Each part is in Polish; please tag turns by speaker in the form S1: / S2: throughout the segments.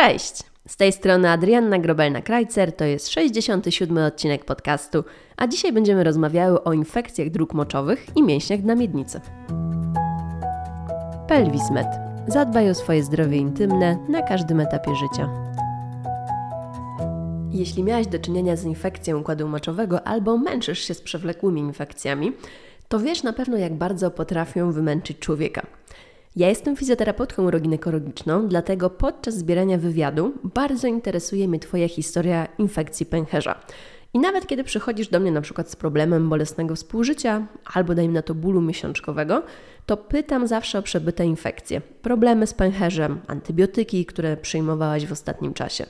S1: Cześć! Z tej strony Adrianna Grobelna-Krajcer, to jest 67 odcinek podcastu, a dzisiaj będziemy rozmawiały o infekcjach dróg moczowych i mięśniach na miednicy. Pelwismed. Zadbaj o swoje zdrowie intymne na każdym etapie życia. Jeśli miałaś do czynienia z infekcją układu moczowego albo męczysz się z przewlekłymi infekcjami, to wiesz na pewno, jak bardzo potrafią wymęczyć człowieka. Ja jestem fizjoterapeutką uroginekologiczną, dlatego podczas zbierania wywiadu bardzo interesuje mnie Twoja historia infekcji pęcherza. I nawet kiedy przychodzisz do mnie na przykład z problemem bolesnego współżycia albo dajmy na to bólu miesiączkowego, to pytam zawsze o przebyte infekcje, problemy z pęcherzem, antybiotyki, które przyjmowałaś w ostatnim czasie.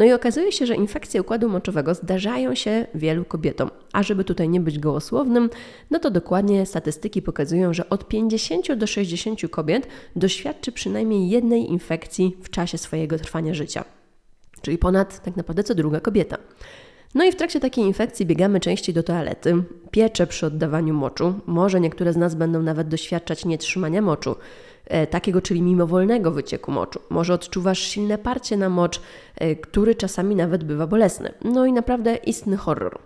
S1: No i okazuje się, że infekcje układu moczowego zdarzają się wielu kobietom. A żeby tutaj nie być gołosłownym, no to dokładnie statystyki pokazują, że od 50 do 60 kobiet doświadczy przynajmniej jednej infekcji w czasie swojego trwania życia. Czyli ponad tak naprawdę co druga kobieta. No i w trakcie takiej infekcji biegamy częściej do toalety, piecze przy oddawaniu moczu, może niektóre z nas będą nawet doświadczać nietrzymania moczu, takiego, czyli mimowolnego wycieku moczu. Może odczuwasz silne parcie na mocz, e, który czasami nawet bywa bolesny. No i naprawdę istny horror.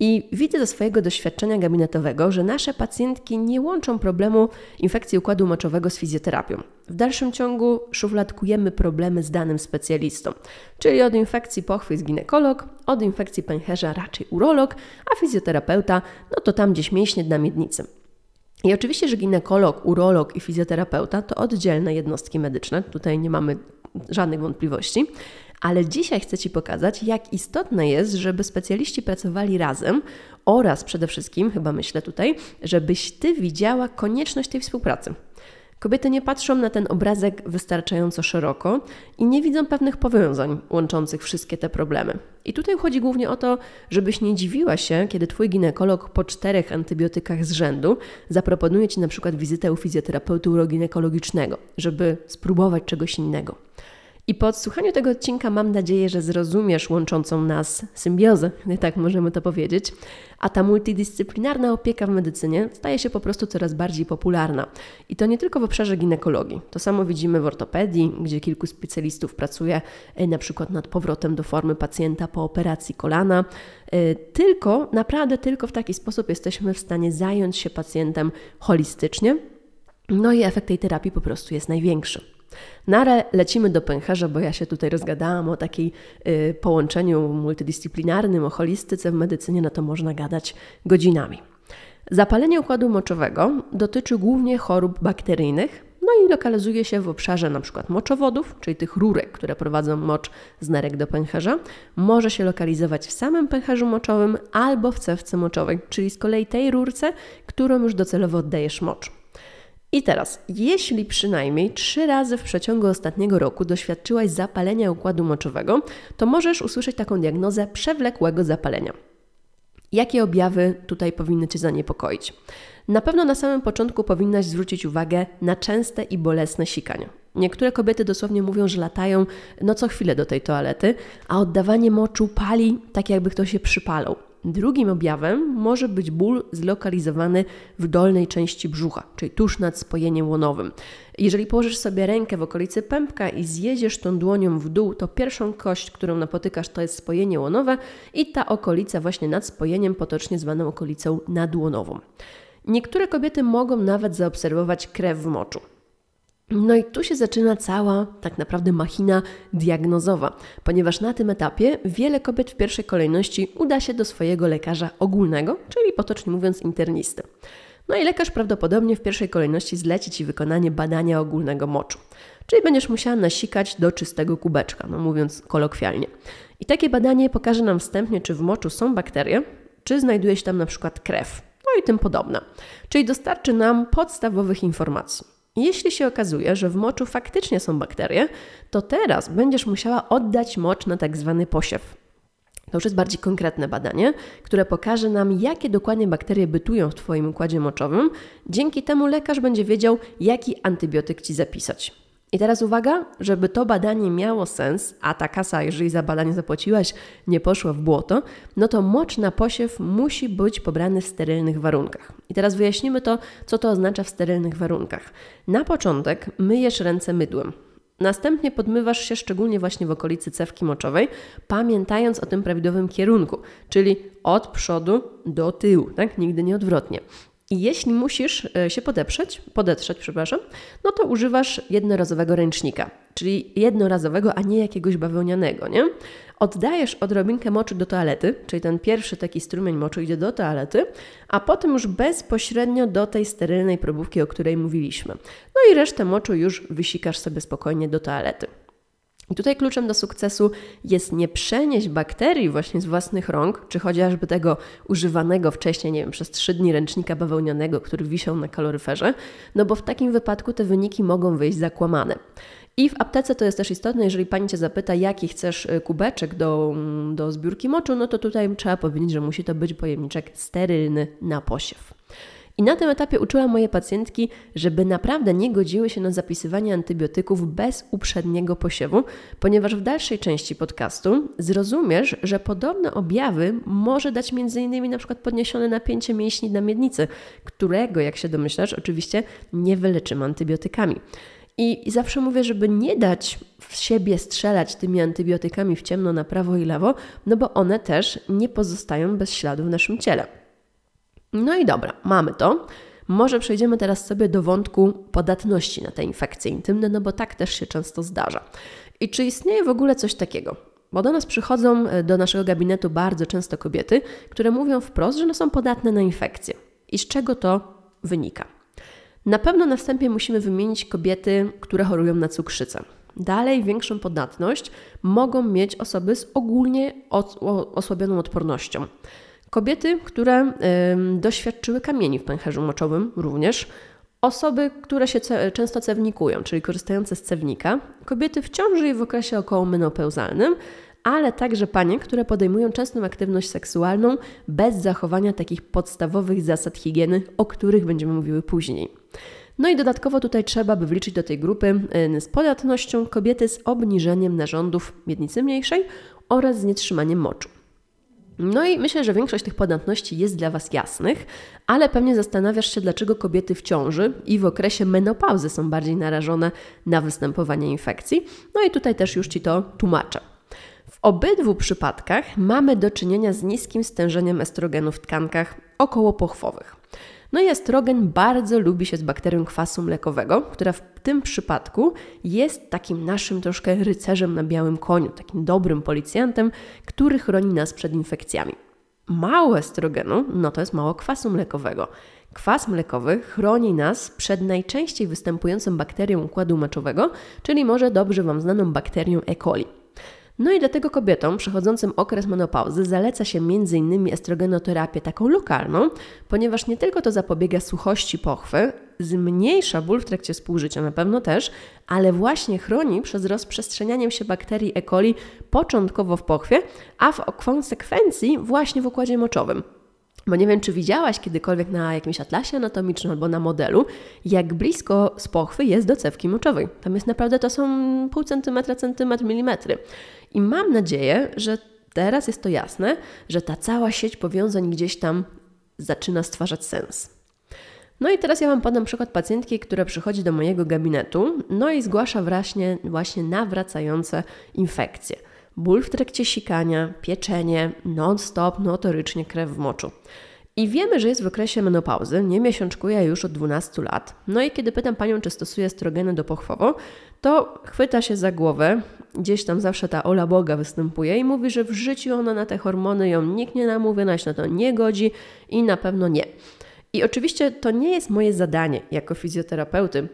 S1: I widzę ze swojego doświadczenia gabinetowego, że nasze pacjentki nie łączą problemu infekcji układu moczowego z fizjoterapią. W dalszym ciągu szufladkujemy problemy z danym specjalistą, czyli od infekcji pochwy jest ginekolog, od infekcji pęcherza raczej urolog, a fizjoterapeuta no to tam gdzieś mięśnie na miednicy. I oczywiście, że ginekolog, urolog i fizjoterapeuta to oddzielne jednostki medyczne, tutaj nie mamy żadnych wątpliwości, ale dzisiaj chcę Ci pokazać, jak istotne jest, żeby specjaliści pracowali razem oraz przede wszystkim, chyba myślę tutaj, żebyś Ty widziała konieczność tej współpracy. Kobiety nie patrzą na ten obrazek wystarczająco szeroko i nie widzą pewnych powiązań łączących wszystkie te problemy. I tutaj chodzi głównie o to, żebyś nie dziwiła się, kiedy twój ginekolog po czterech antybiotykach z rzędu zaproponuje ci na przykład wizytę u fizjoterapeuty uroginekologicznego, żeby spróbować czegoś innego. I po odsłuchaniu tego odcinka mam nadzieję, że zrozumiesz łączącą nas symbiozę, tak możemy to powiedzieć, a ta multidyscyplinarna opieka w medycynie staje się po prostu coraz bardziej popularna. I to nie tylko w obszarze ginekologii. To samo widzimy w ortopedii, gdzie kilku specjalistów pracuje e, na przykład nad powrotem do formy pacjenta po operacji kolana. E, tylko, naprawdę tylko w taki sposób jesteśmy w stanie zająć się pacjentem holistycznie. No i efekt tej terapii po prostu jest największy. Nare lecimy do pęcherza, bo ja się tutaj rozgadałam o takiej y, połączeniu multidyscyplinarnym, o holistyce w medycynie, no to można gadać godzinami. Zapalenie układu moczowego dotyczy głównie chorób bakteryjnych, no i lokalizuje się w obszarze np. moczowodów, czyli tych rurek, które prowadzą mocz z nerek do pęcherza. Może się lokalizować w samym pęcherzu moczowym albo w cewce moczowej, czyli z kolei tej rurce, którą już docelowo oddajesz mocz. I teraz, jeśli przynajmniej trzy razy w przeciągu ostatniego roku doświadczyłaś zapalenia układu moczowego, to możesz usłyszeć taką diagnozę przewlekłego zapalenia. Jakie objawy tutaj powinny Cię zaniepokoić? Na pewno na samym początku powinnaś zwrócić uwagę na częste i bolesne sikania. Niektóre kobiety dosłownie mówią, że latają no co chwilę do tej toalety, a oddawanie moczu pali tak jakby ktoś się przypalał. Drugim objawem może być ból zlokalizowany w dolnej części brzucha, czyli tuż nad spojeniem łonowym. Jeżeli położysz sobie rękę w okolicy pępka i zjedziesz tą dłonią w dół, to pierwszą kość, którą napotykasz, to jest spojenie łonowe i ta okolica właśnie nad spojeniem, potocznie zwaną okolicą nadłonową. Niektóre kobiety mogą nawet zaobserwować krew w moczu. No i tu się zaczyna cała tak naprawdę machina diagnozowa, ponieważ na tym etapie wiele kobiet w pierwszej kolejności uda się do swojego lekarza ogólnego, czyli potocznie mówiąc internisty. No i lekarz prawdopodobnie w pierwszej kolejności zleci Ci wykonanie badania ogólnego moczu, czyli będziesz musiała nasikać do czystego kubeczka, no mówiąc kolokwialnie. I takie badanie pokaże nam wstępnie, czy w moczu są bakterie, czy znajduje się tam na przykład krew, no i tym podobne. Czyli dostarczy nam podstawowych informacji. Jeśli się okazuje, że w moczu faktycznie są bakterie, to teraz będziesz musiała oddać mocz na tak zwany posiew. To już jest bardziej konkretne badanie, które pokaże nam, jakie dokładnie bakterie bytują w Twoim układzie moczowym. Dzięki temu lekarz będzie wiedział, jaki antybiotyk Ci zapisać. I teraz uwaga, żeby to badanie miało sens, a ta kasa, jeżeli za badanie zapłaciłaś, nie poszła w błoto, no to mocz na posiew musi być pobrany w sterylnych warunkach. I teraz wyjaśnimy to, co to oznacza w sterylnych warunkach. Na początek myjesz ręce mydłem. Następnie podmywasz się szczególnie właśnie w okolicy cewki moczowej, pamiętając o tym prawidłowym kierunku, czyli od przodu do tyłu, tak? Nigdy nie odwrotnie. I jeśli musisz e, się podeprzeć, podetrzeć, przepraszam, no to używasz jednorazowego ręcznika, czyli jednorazowego, a nie jakiegoś bawełnianego, nie? Oddajesz odrobinkę moczu do toalety, czyli ten pierwszy taki strumień moczu idzie do toalety, a potem już bezpośrednio do tej sterylnej probówki, o której mówiliśmy. No i resztę moczu już wysikasz sobie spokojnie do toalety. I tutaj kluczem do sukcesu jest nie przenieść bakterii właśnie z własnych rąk, czy chociażby tego używanego wcześniej, nie wiem, przez trzy dni ręcznika bawełnianego, który wisiał na kaloryferze, no bo w takim wypadku te wyniki mogą wyjść zakłamane. I w aptece to jest też istotne, jeżeli pani cię zapyta, jaki chcesz y, kubeczek do, mm, do zbiórki moczu, no to tutaj trzeba powiedzieć, że musi to być pojemniczek sterylny na posiew. I na tym etapie uczyłam moje pacjentki, żeby naprawdę nie godziły się na zapisywanie antybiotyków bez uprzedniego posiewu, ponieważ w dalszej części podcastu zrozumiesz, że podobne objawy może dać m.in. na przykład podniesione napięcie mięśni na miednicy, którego, jak się domyślasz, oczywiście nie wyleczymy antybiotykami. I, zawsze mówię, żeby nie dać w siebie strzelać tymi antybiotykami w ciemno na prawo i lewo, no bo one też nie pozostają bez śladu w naszym ciele. No i dobra, mamy to. Może przejdziemy teraz sobie do wątku podatności na te infekcje intymne, no bo tak też się często zdarza. I czy istnieje w ogóle coś takiego? Bo do nas przychodzą e, do naszego gabinetu bardzo często kobiety, które mówią wprost, że one są podatne na infekcje. I z czego to wynika? Na pewno na wstępie musimy wymienić kobiety, które chorują na cukrzycę. Dalej większą podatność mogą mieć osoby z ogólnie osłabioną odpornością. Kobiety, które y, doświadczyły kamieni w pęcherzu moczowym również, osoby, które się ce często cewnikują, czyli korzystające z cewnika, kobiety w ciąży i w okresie okołomenopauzalnym, ale także panie, które podejmują częstą aktywność seksualną bez zachowania takich podstawowych zasad higieny, o których będziemy mówiły później. No i dodatkowo tutaj trzeba by wliczyć do tej grupy z podatnością kobiety z obniżeniem narządów miednicy mniejszej oraz z nietrzymaniem moczu. No i myślę, że większość tych podatności jest dla Was jasnych, ale pewnie zastanawiasz się, dlaczego kobiety w ciąży i w okresie menopauzy są bardziej narażone na występowanie infekcji. No i tutaj też już Ci to tłumaczę. W obydwu przypadkach mamy do czynienia z niskim stężeniem estrogenu w tkankach okołopochwowych. No i estrogen bardzo lubi się z bakterią kwasu mlekowego, która w tym przypadku jest takim naszym troszkę rycerzem na białym koniu, takim dobrym policjantem, który chroni nas przed infekcjami. Mało estrogenu, no to jest mało kwasu mlekowego. Kwas mlekowy chroni nas przed najczęściej występującą bakterią układu moczowego, czyli może dobrze Wam znaną bakterią E. coli. No i dlatego kobietom przechodzącym okres menopauzy zaleca się m.in. estrogenoterapię taką lokalną, ponieważ nie tylko to zapobiega suchości pochwy, zmniejsza ból w trakcie współżycia na pewno też, ale właśnie chroni przed rozprzestrzenianiem się bakterii E. coli początkowo w pochwie, a w konsekwencji właśnie w układzie moczowym. Bo nie wiem, czy widziałaś kiedykolwiek na jakimś atlasie anatomicznym albo na modelu, jak blisko z pochwy jest do cewki moczowej. Tam jest naprawdę, to są pół centymetra, centymetr, milimetry. I mam nadzieję, że teraz jest to jasne, że ta cała sieć powiązań gdzieś tam zaczyna stwarzać sens. No i teraz ja Wam podam przykład pacjentki, która przychodzi do mojego gabinetu, no i zgłasza właśnie, właśnie nawracające infekcje. Ból w trakcie sikania, pieczenie, non-stop, notorycznie krew w moczu. I wiemy, że jest w okresie menopauzy, nie miesiączkuje już od 12 lat. No i kiedy pytam panią, czy stosuje estrogeny dopochwowo, to chwyta się za głowę, gdzieś tam zawsze ta ola Boga występuje i mówi, że w życiu ona na te hormony ją nikt nie namówi, ona się na to nie godzi i na pewno nie. I oczywiście to nie jest moje zadanie jako fizjoterapeuty,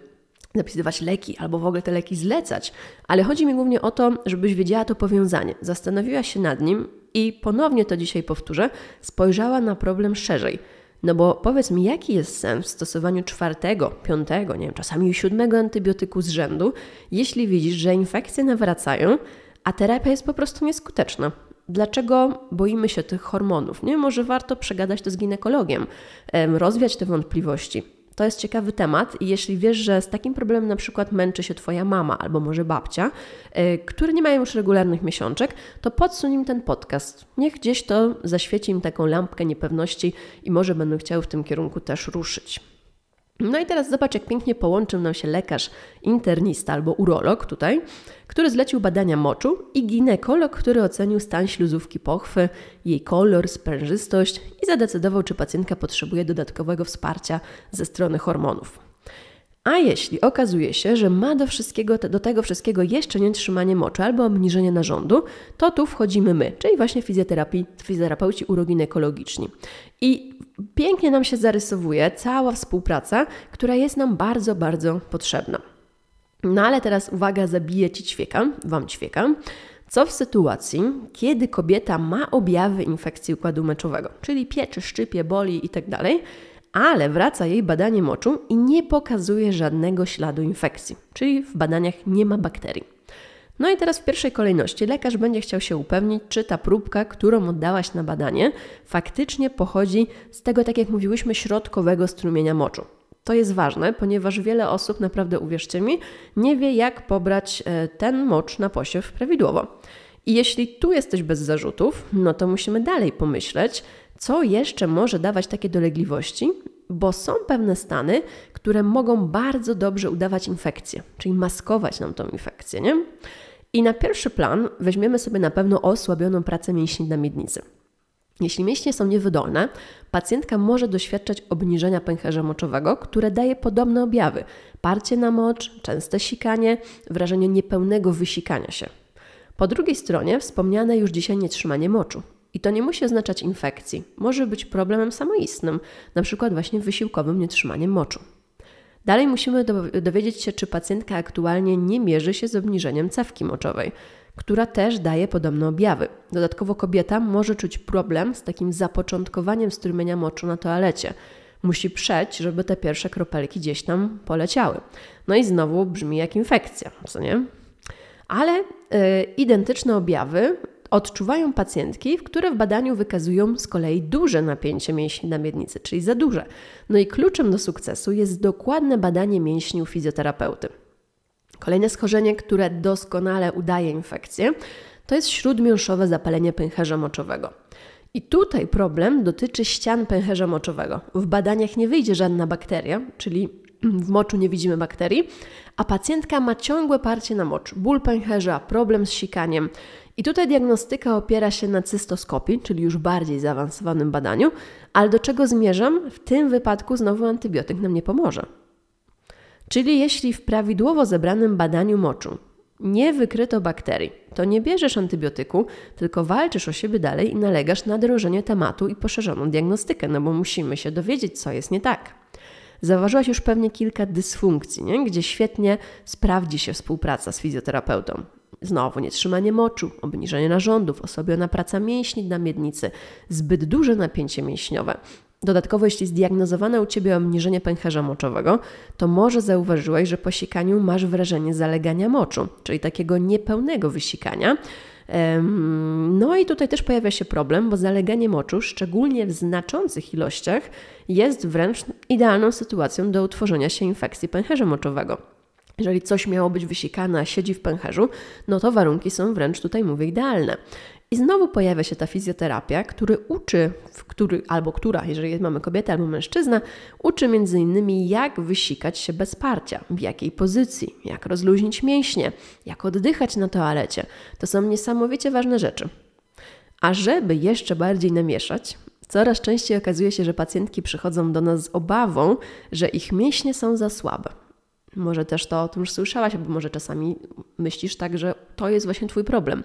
S1: zapisywać leki albo w ogóle te leki zlecać, ale chodzi mi głównie o to, żebyś wiedziała to powiązanie, zastanowiła się nad nim i ponownie to dzisiaj powtórzę, spojrzała na problem szerzej. No bo powiedz mi, jaki jest sens w stosowaniu czwartego, piątego, nie wiem, czasami siódmego antybiotyku z rzędu, jeśli widzisz, że infekcje nawracają, a terapia jest po prostu nieskuteczna. Dlaczego boimy się tych hormonów? Nie, może warto przegadać to z ginekologiem, rozwiać te wątpliwości. To jest ciekawy temat i jeśli wiesz, że z takim problemem na przykład męczy się Twoja mama albo może babcia, yy, które nie mają już regularnych miesiączek, to podsuń im ten podcast. Niech gdzieś to zaświeci im taką lampkę niepewności i może będą chciały w tym kierunku też ruszyć. No i teraz zobacz, jak pięknie połączył nam się lekarz internista albo urolog tutaj, który zlecił badania moczu i ginekolog, który ocenił stan śluzówki pochwy, jej kolor, sprężystość i zadecydował, czy pacjentka potrzebuje dodatkowego wsparcia ze strony hormonów. A jeśli okazuje się, że ma do, wszystkiego, do tego wszystkiego jeszcze nietrzymanie moczu albo obniżenie narządu, to tu wchodzimy my, czyli właśnie fizjoterapii, fizjoterapeuci uroginekologiczni. I pięknie nam się zarysowuje cała współpraca, która jest nam bardzo, bardzo potrzebna. No ale teraz uwaga, zabije Ci ćwieka, Wam ćwieka. Co w sytuacji, kiedy kobieta ma objawy infekcji układu meczowego, czyli pieczy, szczypie, boli itd., tak ale wraca jej badanie moczu i nie pokazuje żadnego śladu infekcji, czyli w badaniach nie ma bakterii. No i teraz w pierwszej kolejności lekarz będzie chciał się upewnić, czy ta próbka, którą oddałaś na badanie, faktycznie pochodzi z tego, tak jak mówiłyśmy, środkowego strumienia moczu. To jest ważne, ponieważ wiele osób, naprawdę uwierzcie mi, nie wie, jak pobrać e, ten mocz na posiew prawidłowo. I jeśli tu jesteś bez zarzutów, no to musimy dalej pomyśleć, co jeszcze może dawać takie dolegliwości, bo są pewne stany, które mogą bardzo dobrze udawać infekcję, czyli maskować nam tą infekcję, nie? I na pierwszy plan weźmiemy sobie na pewno osłabioną pracę mięśni na miednicy. Jeśli mięśnie są niewydolne, pacjentka może doświadczać obniżenia pęcherza moczowego, które daje podobne objawy: parcie na mocz, częste sikanie, wrażenie niepełnego wysikania się. Po drugiej stronie wspomniane już dzisiaj nietrzymanie moczu. I to nie musi oznaczać infekcji. Może być problemem samoistnym, na przykład właśnie wysiłkowym nietrzymaniem moczu. Dalej musimy dowiedzieć się, czy pacjentka aktualnie nie mierzy się z obniżeniem cewki moczowej, która też daje podobne objawy. Dodatkowo kobieta może czuć problem z takim zapoczątkowaniem strumienia moczu na toalecie. Musi przeć, żeby te pierwsze kropelki gdzieś tam poleciały. No i znowu brzmi jak infekcja, co nie? Ale y, identyczne objawy odczuwają pacjentki, które w badaniu wykazują z kolei duże napięcie mięśni na miednicy, czyli za duże. No i kluczem do sukcesu jest dokładne badanie mięśni u fizjoterapeuty. Kolejne schorzenie, które doskonale udaje infekcję, to jest śródmiąższowe zapalenie pęcherza moczowego. I tutaj problem dotyczy ścian pęcherza moczowego. W badaniach nie wyjdzie żadna bakteria, czyli w moczu nie widzimy bakterii, a pacjentka ma ciągłe parcie na mocz, ból pęcherza, problem z sikaniem. I tutaj diagnostyka opiera się na cystoskopii, czyli już bardziej zaawansowanym badaniu, ale do czego zmierzam? W tym wypadku znowu antybiotyk nam nie pomoże. Czyli jeśli w prawidłowo zebranym badaniu moczu nie wykryto bakterii, to nie bierzesz antybiotyku, tylko walczysz o siebie dalej i nalegasz na drążenie tematu i poszerzoną diagnostykę, no bo musimy się dowiedzieć, co jest nie tak. Zauważyłaś już pewnie kilka dysfunkcji, nie? gdzie świetnie sprawdzi się współpraca z fizjoterapeutą. Znowu nietrzymanie moczu, obniżenie narządów, osłabiona praca mięśni na miednicy, zbyt duże napięcie mięśniowe. Dodatkowo, jeśli zdiagnozowano u Ciebie obniżenie pęcherza moczowego, to może zauważyłaś, że po sikaniu masz wrażenie zalegania moczu, czyli takiego niepełnego wysikania. No i tutaj też pojawia się problem, bo zaleganie moczu, szczególnie w znaczących ilościach, jest wręcz idealną sytuacją do utworzenia się infekcji pęcherza moczowego. Jeżeli coś miało być wysikane, a siedzi w pęcherzu, no to warunki są wręcz tutaj mówię idealne. I znowu pojawia się ta fizjoterapia, który uczy, który, albo która, jeżeli mamy kobietę albo mężczyzna, uczy między innymi jak wysikać się bez parcia, w jakiej pozycji, jak rozluźnić mięśnie, jak oddychać na toalecie. To są niesamowicie ważne rzeczy. A żeby jeszcze bardziej namieszać, coraz częściej okazuje się, że pacjentki przychodzą do nas z obawą, że ich mięśnie są za słabe. Może też to o tym już słyszałaś, albo może czasami myślisz tak, że to jest właśnie Twój problem.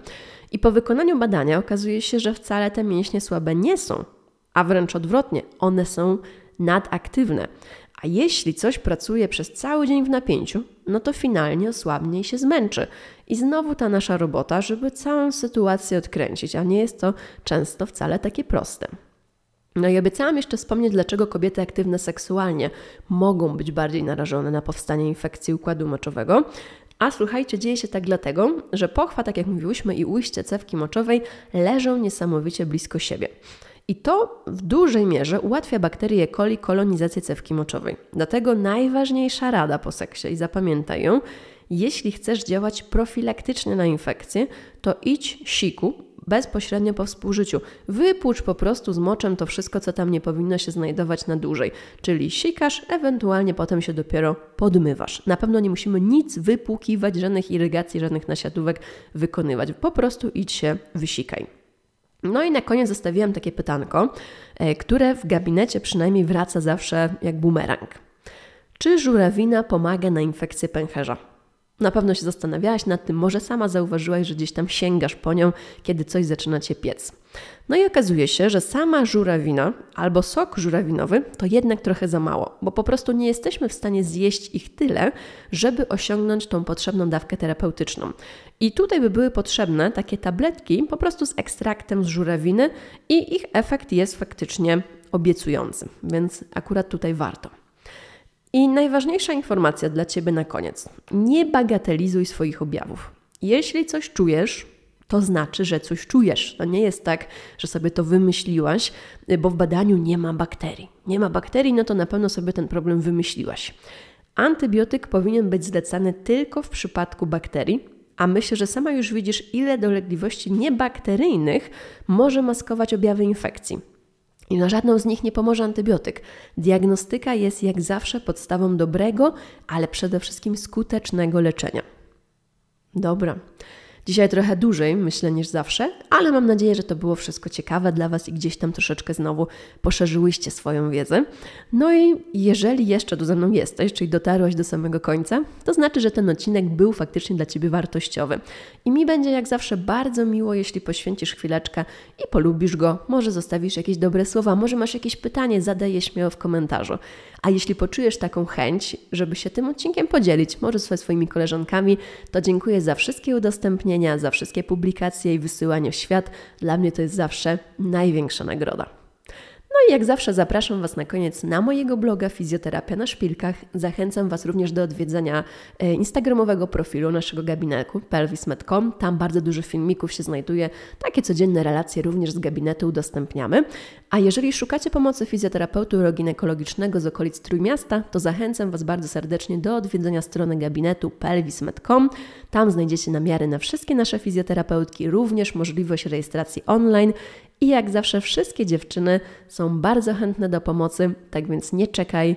S1: I po wykonaniu badania okazuje się, że wcale te mięśnie słabe nie są, a wręcz odwrotnie, one są nadaktywne. A jeśli coś pracuje przez cały dzień w napięciu, no to finalnie osłabnie i się zmęczy. I znowu ta nasza robota, żeby całą sytuację odkręcić, a nie jest to często wcale takie proste. No i obiecałam jeszcze wspomnieć, dlaczego kobiety aktywne seksualnie mogą być bardziej narażone na powstanie infekcji układu moczowego. A słuchajcie, dzieje się tak dlatego, że pochwa, tak jak mówiłyśmy, i ujście cewki moczowej leżą niesamowicie blisko siebie. I to w dużej mierze ułatwia bakterii E. coli kolonizację cewki moczowej. Dlatego najważniejsza rada po seksie, i zapamiętaj ją, jeśli chcesz działać profilaktycznie na infekcję, to idź siku bezpośrednio po współżyciu. Wypłucz po prostu z moczem to wszystko, co tam nie powinno się znajdować na dłużej. Czyli sikasz, ewentualnie potem się dopiero podmywasz. Na pewno nie musimy nic wypłukiwać, żadnych irygacji, żadnych nasiadówek wykonywać. Po prostu idź się wysikaj. No i na koniec zostawiłam takie pytanko, e, które w gabinecie przynajmniej wraca zawsze jak bumerang. Czy żurawina pomaga na infekcję pęcherza? Na pewno się zastanawiałaś nad tym, może sama zauważyłaś, że gdzieś tam sięgasz po nią, kiedy coś zaczyna cię piec. No i okazuje się, że sama żurawina albo sok żurawinowy to jednak trochę za mało, bo po prostu nie jesteśmy w stanie zjeść ich tyle, żeby osiągnąć tą potrzebną dawkę terapeutyczną. I tutaj by były potrzebne takie tabletki po prostu z ekstraktem z żurawiny i ich efekt jest faktycznie obiecujący, więc akurat tutaj warto. I najważniejsza informacja dla Ciebie na koniec. Nie bagatelizuj swoich objawów. Jeśli coś czujesz, to znaczy, że coś czujesz. To nie jest tak, że sobie to wymyśliłaś, bo w badaniu nie ma bakterii. Nie ma bakterii, no to na pewno sobie ten problem wymyśliłaś. Antybiotyk powinien być zlecany tylko w przypadku bakterii, a myślę, że sama już widzisz, ile dolegliwości niebakteryjnych może maskować objawy infekcji. I na żadną z nich nie pomoże antybiotyk. Diagnostyka jest jak zawsze podstawą dobrego, ale przede wszystkim skutecznego leczenia. Dobra. Dzisiaj trochę dłużej, myślę, niż zawsze, ale mam nadzieję, że to było wszystko ciekawe dla Was i gdzieś tam troszeczkę znowu poszerzyłyście swoją wiedzę. No i jeżeli jeszcze tu ze mną jesteś, czyli dotarłaś do samego końca, to znaczy, że ten odcinek był faktycznie dla Ciebie wartościowy. I mi będzie jak zawsze bardzo miło, jeśli poświęcisz chwileczkę i polubisz go, może zostawisz jakieś dobre słowa, może masz jakieś pytanie, zadaj je śmiało w komentarzu. A jeśli poczujesz taką chęć, żeby się tym odcinkiem podzielić, może ze swoimi koleżankami, to dziękuję za wszystkie udostępnienia, za wszystkie publikacje i wysyłanie w świat. Dla mnie to jest zawsze największa nagroda. No i jak zawsze zapraszam Was na koniec na mojego bloga Fizjoterapia na Szpilkach. Zachęcam Was również do odwiedzenia e, instagramowego profilu naszego gabinetu pelvis.com. Tam bardzo dużo filmików się znajduje. Takie codzienne relacje również z gabinetu udostępniamy. A jeżeli szukacie pomocy fizjoterapeuty uroginekologicznego z okolic Trójmiasta, to zachęcam Was bardzo serdecznie do odwiedzenia strony gabinetu pelvis.com. Tam znajdziecie namiary na wszystkie nasze fizjoterapeutki, również możliwość rejestracji online i jak zawsze wszystkie dziewczyny są bardzo chętne do pomocy, tak więc nie czekaj.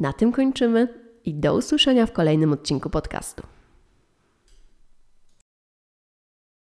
S1: Na tym kończymy i do usłyszenia w kolejnym odcinku podcastu.